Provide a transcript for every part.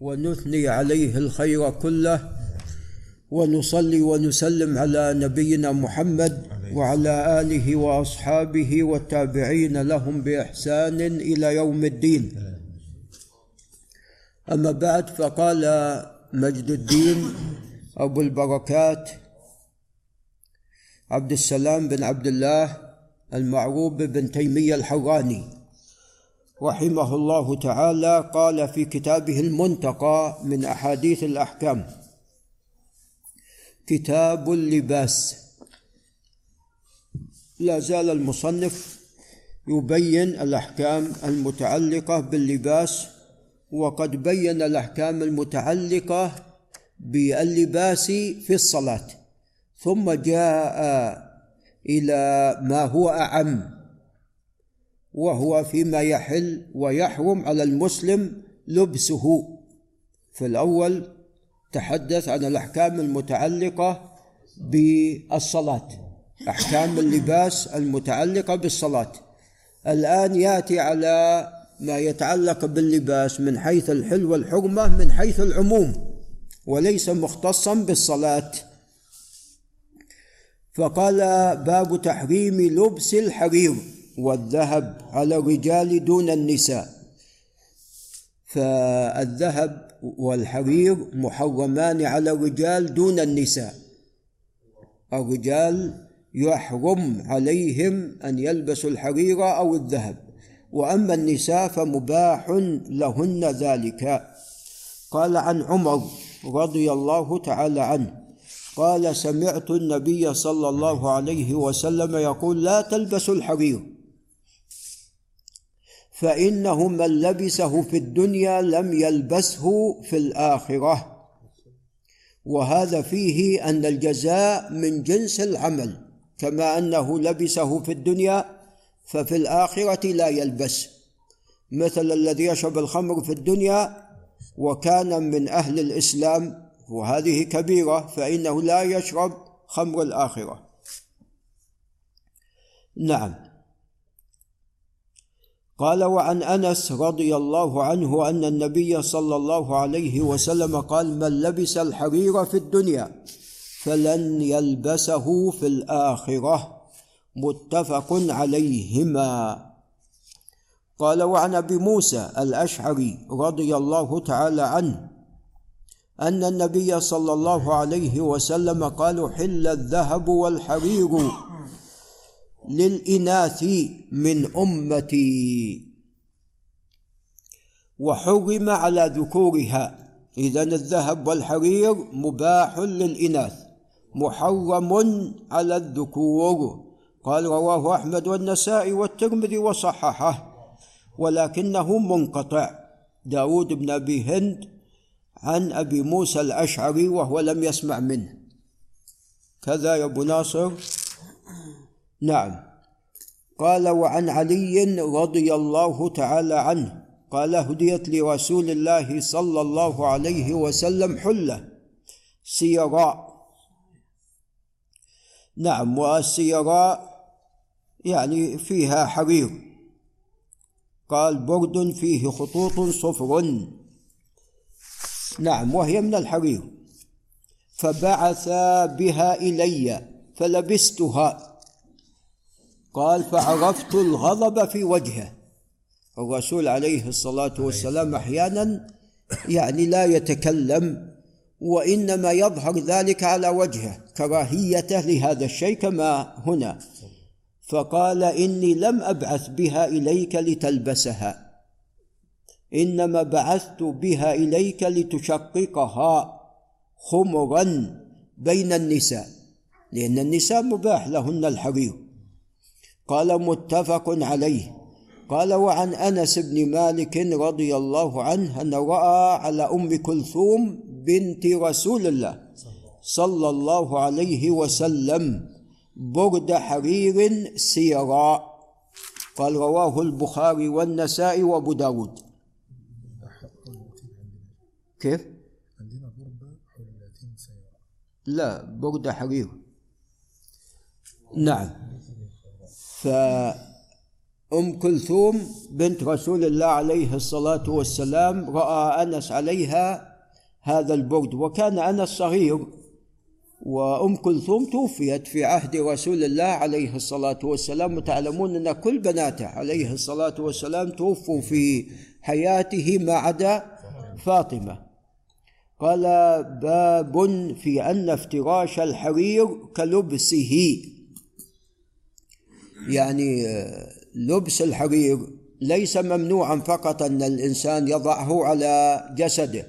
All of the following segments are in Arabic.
ونثني عليه الخير كله ونصلي ونسلم على نبينا محمد وعلى آله وأصحابه والتابعين لهم بإحسان إلى يوم الدين. أما بعد فقال مجد الدين أبو البركات عبد السلام بن عبد الله المعروف بن تيمية الحراني. رحمه الله تعالى قال في كتابه المنتقى من أحاديث الأحكام. كتاب اللباس. لا زال المصنف يبين الأحكام المتعلقة باللباس وقد بين الأحكام المتعلقة باللباس في الصلاة ثم جاء إلى ما هو أعم. وهو فيما يحل ويحرم على المسلم لبسه. في الأول تحدث عن الأحكام المتعلقة بالصلاة أحكام اللباس المتعلقة بالصلاة. الآن يأتي على ما يتعلق باللباس من حيث الحل والحرمة من حيث العموم وليس مختصا بالصلاة. فقال باب تحريم لبس الحرير والذهب على الرجال دون النساء. فالذهب والحرير محرمان على الرجال دون النساء. الرجال يحرم عليهم أن يلبسوا الحرير أو الذهب. وأما النساء فمباح لهن ذلك. قال عن عمر رضي الله تعالى عنه قال سمعت النبي صلى الله عليه وسلم يقول لا تلبسوا الحرير. فإنه من لبسه في الدنيا لم يلبسه في الآخرة. وهذا فيه أن الجزاء من جنس العمل كما أنه لبسه في الدنيا ففي الآخرة لا يلبس. مثل الذي يشرب الخمر في الدنيا وكان من أهل الإسلام وهذه كبيرة فإنه لا يشرب خمر الآخرة. نعم. قال وعن أنس رضي الله عنه أن النبي صلى الله عليه وسلم قال من لبس الحرير في الدنيا فلن يلبسه في الآخرة متفق عليهما. قال وعن أبي موسى الأشعري رضي الله تعالى عنه أن النبي صلى الله عليه وسلم قال حل الذهب والحرير للإناث من أمتي. وحرم على ذكورها. اذا الذهب والحرير مباح للإناث محرم على الذكور. قال رواه أحمد والنسائي والترمذي وصححه ولكنه منقطع. داود بن أبي هند عن أبي موسى الأشعري وهو لم يسمع منه. كذا يا أبو ناصر. نعم. قال وعن علي رضي الله تعالى عنه قال هديت لرسول الله صلى الله عليه وسلم حلة سيراء. نعم والسيراء يعني فيها حرير. قال برد فيه خطوط صفر. نعم وهي من الحرير. فبعث بها إلي فلبستها. قال فعرفت الغضب في وجهه. الرسول عليه الصلاة والسلام أحيانا يعني لا يتكلم وإنما يظهر ذلك على وجهه كراهيته لهذا الشيء كما هنا. فقال إني لم أبعث بها إليك لتلبسها إنما بعثت بها إليك لتشققها خمرا بين النساء لأن النساء مباح لهن الحرير. قال متفق عليه. قال وعن أنس بن مالك رضي الله عنه أن رأى على أم كلثوم بنت رسول الله صلى الله عليه وسلم برد حرير سيراء قال رواه البخاري والنسائي وأبو داود كيف؟ عندنا بردة حلتين سيارة لا بردة حرير. نعم. ف أم كلثوم بنت رسول الله عليه الصلاة والسلام رأى أنس عليها هذا البرد وكان أنس صغير وأم كلثوم توفيت في عهد رسول الله عليه الصلاة والسلام. وتعلمون أن كل بناته عليه الصلاة والسلام توفوا في حياته ما عدا فاطمة. قال باب في أن افتراش الحرير كلبسه. يعني لبس الحرير ليس ممنوعا فقط أن الإنسان يضعه على جسده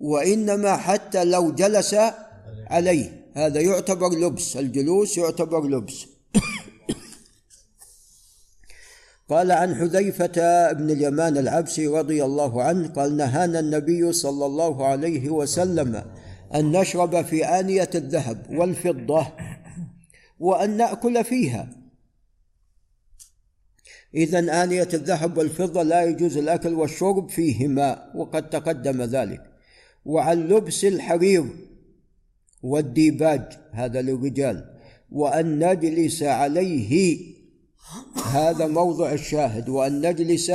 وإنما حتى لو جلس عليه. هذا يعتبر لبس. الجلوس يعتبر لبس. قال عن حذيفة بن اليمان العبسي رضي الله عنه قال نهانا النبي صلى الله عليه وسلم أن نشرب في آنية الذهب والفضة وأن نأكل فيها. إذا آنية الذهب والفضة لا يجوز الأكل والشرب فيهما وقد تقدم ذلك. وعن لبس الحرير والديباج هذا للرجال. وأن نجلس عليه هذا موضع الشاهد. وأن نجلس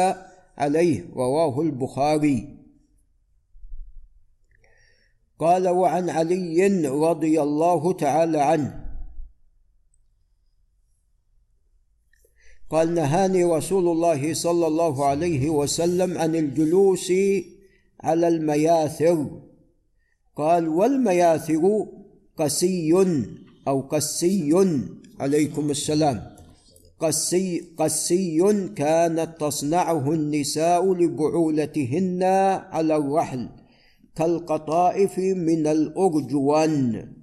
عليه رواه البخاري. قال وعن علي رضي الله تعالى عنه قال نهاني رسول الله صلى الله عليه وسلم عن الجلوس على المياثر. قال والمياثر قسي أو قسي عليكم السلام. قسي قسي كانت تصنعه النساء لبعولتهن على الرحل كالقطائف من الأرجوان.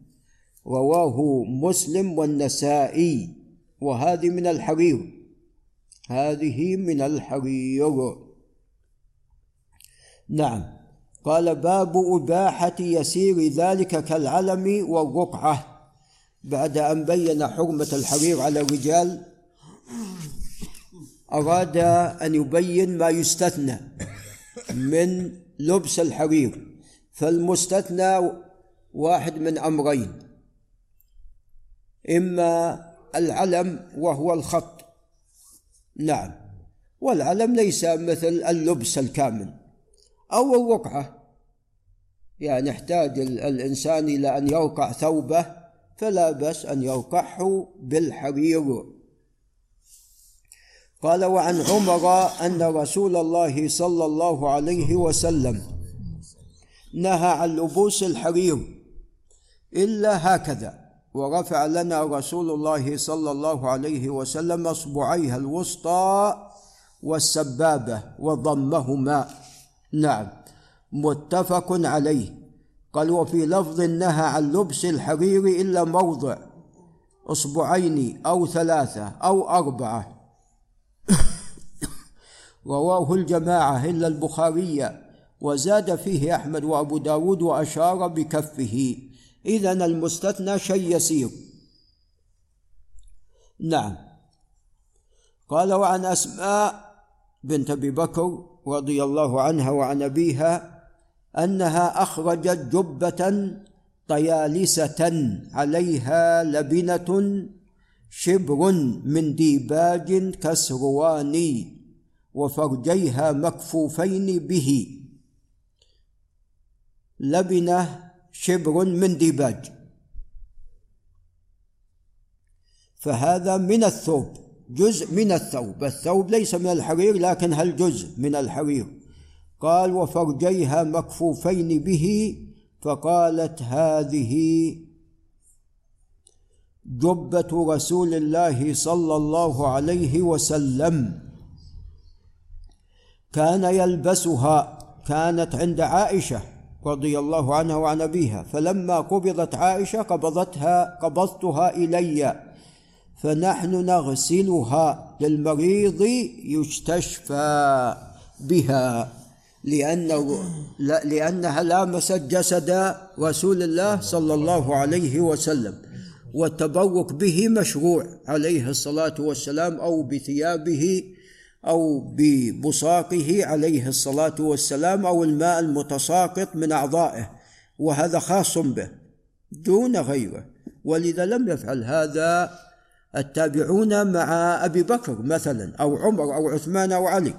رواه مسلم والنسائي. وهذه من الحرير. هذه من الحرير نعم. قال باب إباحة يسير ذلك كالعلم والرقعة. بعد أن بين حرمة الحرير على الرجال أراد أن يبين ما يستثنى من لبس الحرير. فالمستثنى واحد من أمرين. إما العلم وهو الخط. نعم. والعلم ليس مثل اللبس الكامل أو الرقعة. يعني يحتاج الإنسان إلى أن يرقع ثوبه فلا بأس أن يرقعه بالحرير. قال وعن عمر أن رسول الله صلى الله عليه وسلم نهى عن لبوس الحرير إلا هكذا. ورفع لنا رسول الله صلى الله عليه وسلم اصبعيها الوسطى والسبابة وضمهما. نعم متفق عليه. قال وفي لفظ نهى عن لبس الحرير إلا موضع أصبعين أو ثلاثة أو أربعة. رواه الجماعة إلا البخاري وزاد فيه أحمد وأبو داود وأشار بكفه. إذا المستثنى شيء يسير. نعم. قال وعن أسماء بنت أبي بكر رضي الله عنها وعن أبيها أنها أخرجت جبة طيالسة عليها لبنة شبر من ديباج كسرواني وفرجيها مكفوفين به. لبنة شبر من ديباج. فهذا من الثوب جزء من الثوب. الثوب ليس من الحرير لكن هل جزء من الحرير؟ قال وفرجيها مكفوفين به فقالت هذه جبة رسول الله صلى الله عليه وسلم. كان يلبسها كانت عند عائشة. رضي الله عنها وعن أبيها. فلما قبضت عائشة قبضتها قبضتها إلي. فنحن نغسلها للمريض يستشفى بها. لأنه لأنها لامست جسد رسول الله صلى الله عليه وسلم. والتبرك به مشروع عليه الصلاة والسلام أو بثيابه أو ببصاقه عليه الصلاة والسلام أو الماء المتساقط من أعضائه وهذا خاص به دون غيره. ولذا لم يفعل هذا التابعون مع أبي بكر مثلا أو عمر أو عثمان أو علي.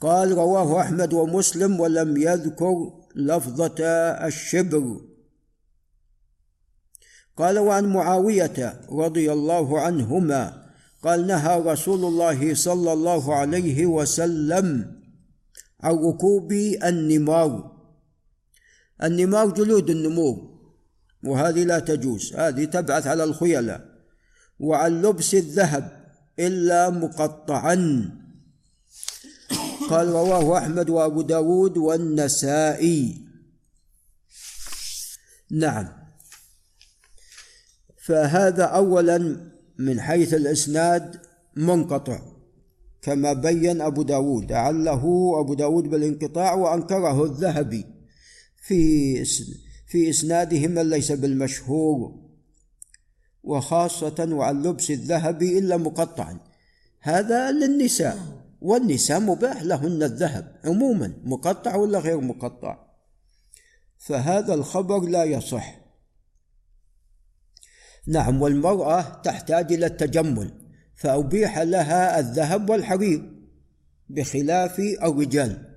قال رواه أحمد ومسلم ولم يذكر لفظة الشبر. قال وعن معاوية رضي الله عنهما قال نهى رسول الله صلى الله عليه وسلم عن ركوب النمار. النمار جلود النمور وهذه لا تجوز هذه تبعث على الخيلاء وعن لبس الذهب إلا مقطعا. قال رواه أحمد وأبو داود والنسائي. نعم. فهذا أولا من حيث الإسناد منقطع كما بين أبو داود. أعله أبو داود بالانقطاع وأنكره الذهبي في في إسناده من ليس بالمشهور وخاصة وعن لبس الذهب إلا مقطعا. هذا للنساء والنساء مباح لهن الذهب عموما مقطع ولا غير مقطع؟ فهذا الخبر لا يصح. نعم والمرأة تحتاج إلى التجمل فأبيح لها الذهب والحرير بخلاف الرجال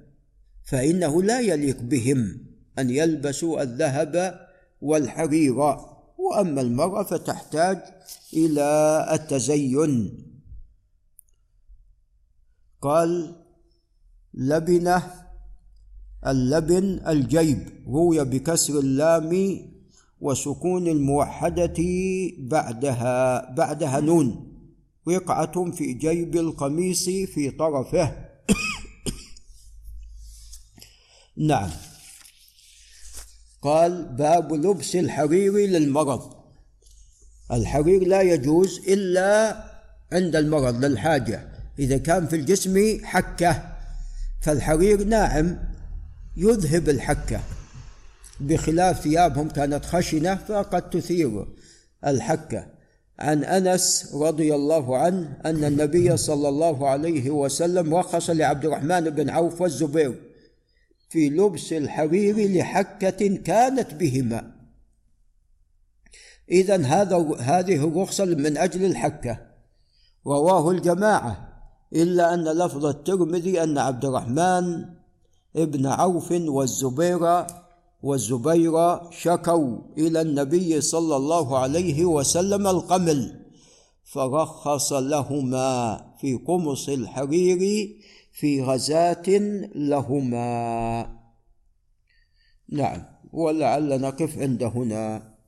فإنه لا يليق بهم أن يلبسوا الذهب والحرير. وأما المرأة فتحتاج إلى التزين. قال لبنة اللبن الجيب روي بكسر اللام وسكون الموحدة بعدها بعدها نون. وقعة في جيب القميص في طرفه. نعم. قال باب لبس الحرير للمرض. الحرير لا يجوز إلا عند المرض للحاجة. إذا كان في الجسم حكة فالحرير ناعم يذهب الحكة. بخلاف ثيابهم كانت خشنة فقد تثير الحكة عن أنس رضي الله عنه أن النبي صلى الله عليه وسلم رخص لعبد الرحمن بن عوف والزبير في لبس الحرير لحكة كانت بهما. إذا هذا هذه الرخصة من أجل الحكة. رواه الجماعة إلا أن لفظ الترمذي أن عبد الرحمن ابن عوف والزبير والزبير شكوا إلى النبي صلى الله عليه وسلم القمل فرخص لهما في قمص الحرير في غزاة لهما. نعم ولعل نقف عند هنا.